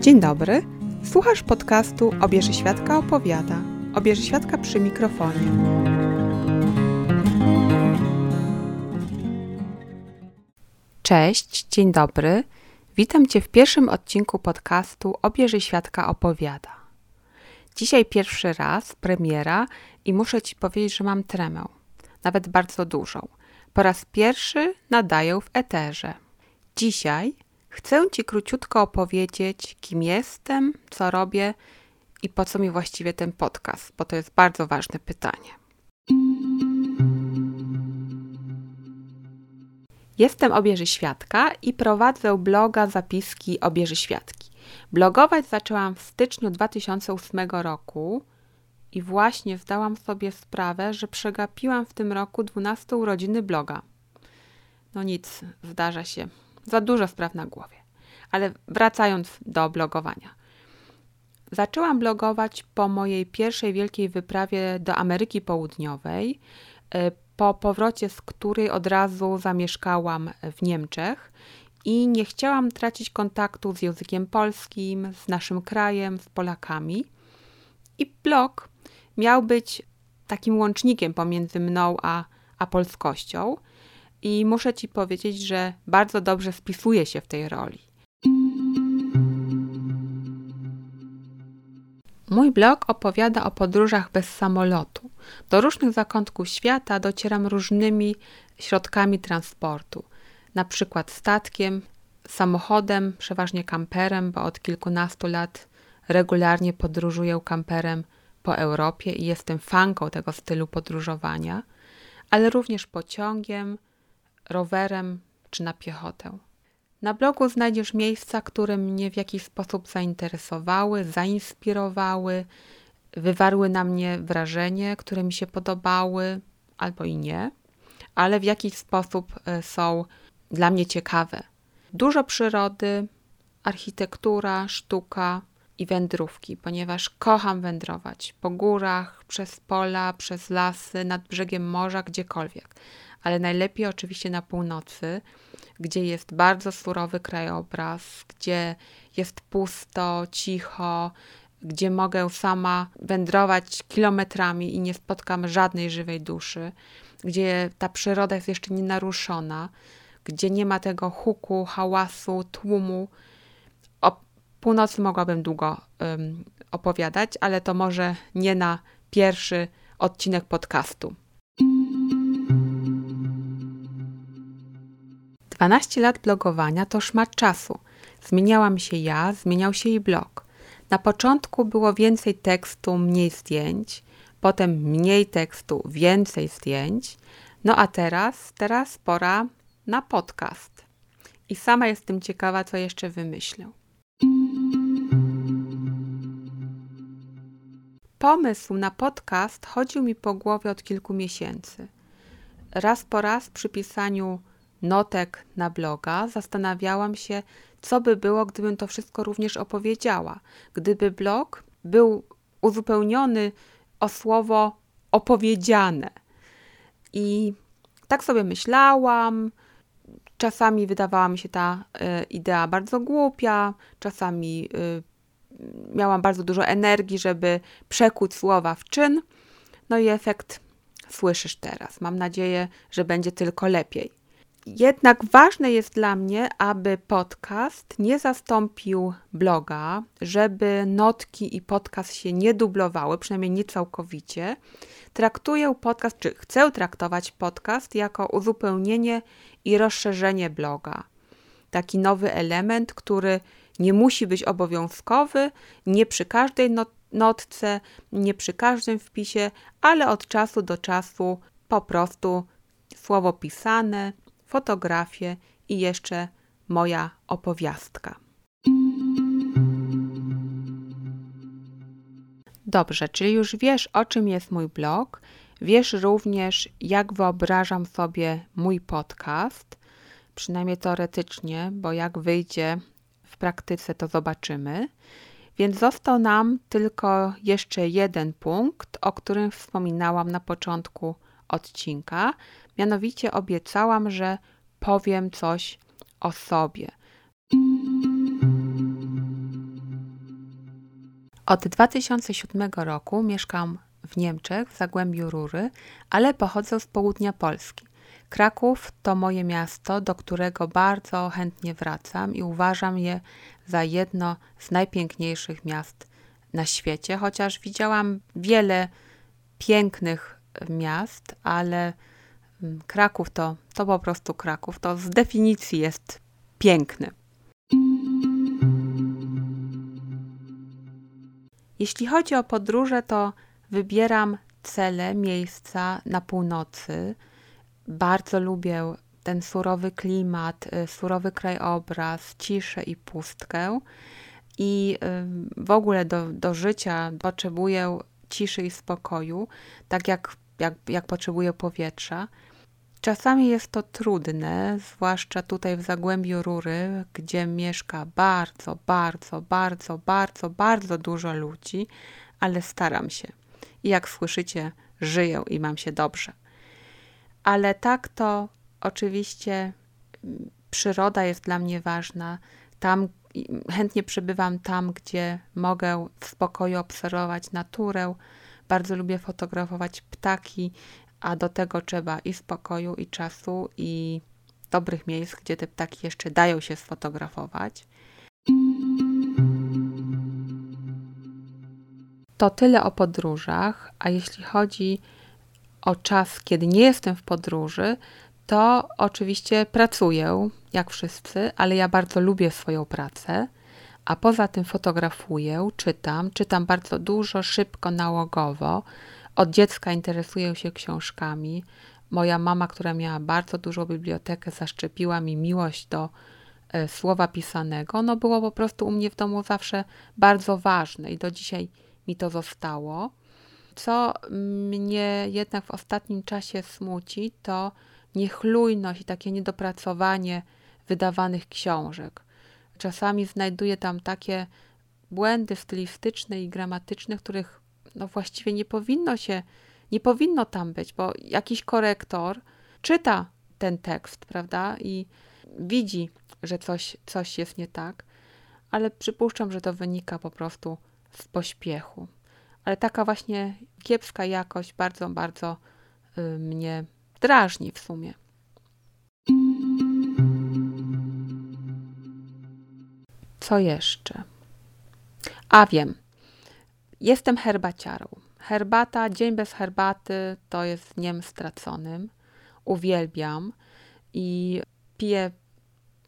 Dzień dobry. Słuchasz podcastu Obieży Świadka opowiada. Obieży Świadka przy mikrofonie. Cześć, dzień dobry. Witam Cię w pierwszym odcinku podcastu Obieży Świadka opowiada. Dzisiaj pierwszy raz premiera i muszę Ci powiedzieć, że mam tremę. Nawet bardzo dużą. Po raz pierwszy nadaję w eterze. Dzisiaj chcę Ci króciutko opowiedzieć, kim jestem, co robię i po co mi właściwie ten podcast, bo to jest bardzo ważne pytanie. Jestem Obieży Świadka i prowadzę bloga Zapiski Obieży Świadki. Blogować zaczęłam w styczniu 2008 roku i właśnie zdałam sobie sprawę, że przegapiłam w tym roku 12 urodziny bloga. No nic, zdarza się. Za dużo spraw na głowie. Ale wracając do blogowania. Zaczęłam blogować po mojej pierwszej wielkiej wyprawie do Ameryki Południowej, e, po powrocie z której od razu zamieszkałam w Niemczech i nie chciałam tracić kontaktu z językiem polskim, z naszym krajem, z Polakami. I blog miał być takim łącznikiem pomiędzy mną a, a polskością. I muszę Ci powiedzieć, że bardzo dobrze spisuje się w tej roli. Mój blog opowiada o podróżach bez samolotu. Do różnych zakątków świata docieram różnymi środkami transportu, na przykład statkiem, samochodem, przeważnie kamperem, bo od kilkunastu lat regularnie podróżuję kamperem po Europie i jestem fanką tego stylu podróżowania, ale również pociągiem, rowerem czy na piechotę. Na blogu znajdziesz miejsca, które mnie w jakiś sposób zainteresowały, zainspirowały, wywarły na mnie wrażenie, które mi się podobały albo i nie, ale w jakiś sposób e, są dla mnie ciekawe. Dużo przyrody, architektura, sztuka i wędrówki, ponieważ kocham wędrować po górach, przez pola, przez lasy, nad brzegiem morza, gdziekolwiek. Ale najlepiej oczywiście na północy, gdzie jest bardzo surowy krajobraz, gdzie jest pusto, cicho, gdzie mogę sama wędrować kilometrami i nie spotkam żadnej żywej duszy, gdzie ta przyroda jest jeszcze nienaruszona, gdzie nie ma tego huku, hałasu, tłumu. Północy mogłabym długo um, opowiadać, ale to może nie na pierwszy odcinek podcastu. 12 lat blogowania to szmat czasu. Zmieniałam się ja, zmieniał się i blog. Na początku było więcej tekstu, mniej zdjęć, potem mniej tekstu, więcej zdjęć. No a teraz, teraz pora na podcast. I sama jestem ciekawa, co jeszcze wymyślę. Pomysł na podcast chodził mi po głowie od kilku miesięcy. Raz po raz przy pisaniu notek na bloga, zastanawiałam się, co by było, gdybym to wszystko również opowiedziała. Gdyby blog był uzupełniony o słowo opowiedziane. I tak sobie myślałam. Czasami wydawała mi się ta y, idea bardzo głupia, czasami y, miałam bardzo dużo energii, żeby przekuć słowa w czyn. No i efekt słyszysz teraz. Mam nadzieję, że będzie tylko lepiej. Jednak ważne jest dla mnie, aby podcast nie zastąpił bloga, żeby notki i podcast się nie dublowały, przynajmniej nie całkowicie. Traktuję podcast, czy chcę traktować podcast jako uzupełnienie i rozszerzenie bloga. Taki nowy element, który nie musi być obowiązkowy, nie przy każdej not notce, nie przy każdym wpisie, ale od czasu do czasu po prostu słowo pisane fotografie i jeszcze moja opowiastka. Dobrze, czyli już wiesz, o czym jest mój blog, wiesz również, jak wyobrażam sobie mój podcast, przynajmniej teoretycznie, bo jak wyjdzie w praktyce, to zobaczymy. Więc został nam tylko jeszcze jeden punkt, o którym wspominałam na początku odcinka. Mianowicie obiecałam, że powiem coś o sobie. Od 2007 roku mieszkam w Niemczech, w Zagłębiu Rury, ale pochodzę z południa Polski. Kraków to moje miasto, do którego bardzo chętnie wracam i uważam je za jedno z najpiękniejszych miast na świecie, chociaż widziałam wiele pięknych miast, ale mm, Kraków to, to po prostu Kraków. To z definicji jest piękny. Jeśli chodzi o podróże, to wybieram cele, miejsca na północy. Bardzo lubię ten surowy klimat, y, surowy krajobraz, ciszę i pustkę. I y, w ogóle do, do życia potrzebuję ciszy i spokoju, tak jak, jak, jak potrzebuję powietrza. Czasami jest to trudne, zwłaszcza tutaj w Zagłębiu Rury, gdzie mieszka bardzo, bardzo, bardzo, bardzo, bardzo dużo ludzi, ale staram się. I jak słyszycie, żyję i mam się dobrze. Ale tak to oczywiście mm, przyroda jest dla mnie ważna. Tam chętnie przebywam tam, gdzie mogę w spokoju obserwować naturę. Bardzo lubię fotografować ptaki, a do tego trzeba i spokoju, i czasu, i dobrych miejsc, gdzie te ptaki jeszcze dają się sfotografować. To tyle o podróżach, a jeśli chodzi o czas, kiedy nie jestem w podróży, to oczywiście pracuję, jak wszyscy, ale ja bardzo lubię swoją pracę, a poza tym fotografuję, czytam, czytam bardzo dużo, szybko, nałogowo. Od dziecka interesuję się książkami. Moja mama, która miała bardzo dużą bibliotekę, zaszczepiła mi miłość do e, słowa pisanego. No było po prostu u mnie w domu zawsze bardzo ważne i do dzisiaj mi to zostało. Co mnie jednak w ostatnim czasie smuci, to niechlujność i takie niedopracowanie wydawanych książek. Czasami znajduję tam takie błędy stylistyczne i gramatyczne, których no właściwie nie powinno się, nie powinno tam być, bo jakiś korektor czyta ten tekst, prawda, i widzi, że coś, coś jest nie tak, ale przypuszczam, że to wynika po prostu z pośpiechu. Ale taka właśnie kiepska jakość bardzo, bardzo y, mnie drażni w sumie. Co jeszcze? A wiem, jestem herbaciarą. Herbata, dzień bez herbaty to jest dniem straconym. Uwielbiam i piję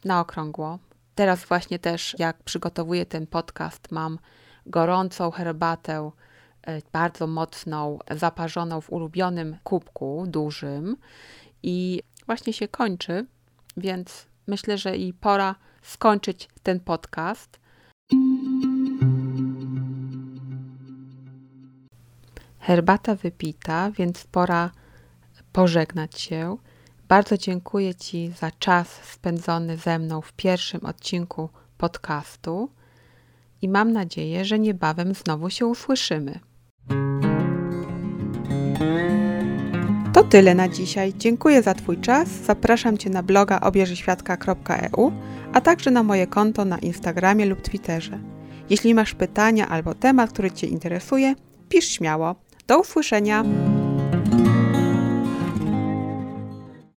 na okrągło. Teraz właśnie też, jak przygotowuję ten podcast, mam gorącą herbatę, bardzo mocną, zaparzoną w ulubionym kubku dużym i właśnie się kończy, więc myślę, że i pora skończyć ten podcast. Herbata wypita, więc pora pożegnać się. Bardzo dziękuję Ci za czas spędzony ze mną w pierwszym odcinku podcastu i mam nadzieję, że niebawem znowu się usłyszymy. To tyle na dzisiaj. Dziękuję za Twój czas. Zapraszam Cię na bloga obierzyświadka.eu, a także na moje konto na Instagramie lub Twitterze. Jeśli masz pytania albo temat, który Cię interesuje, pisz śmiało. Do usłyszenia!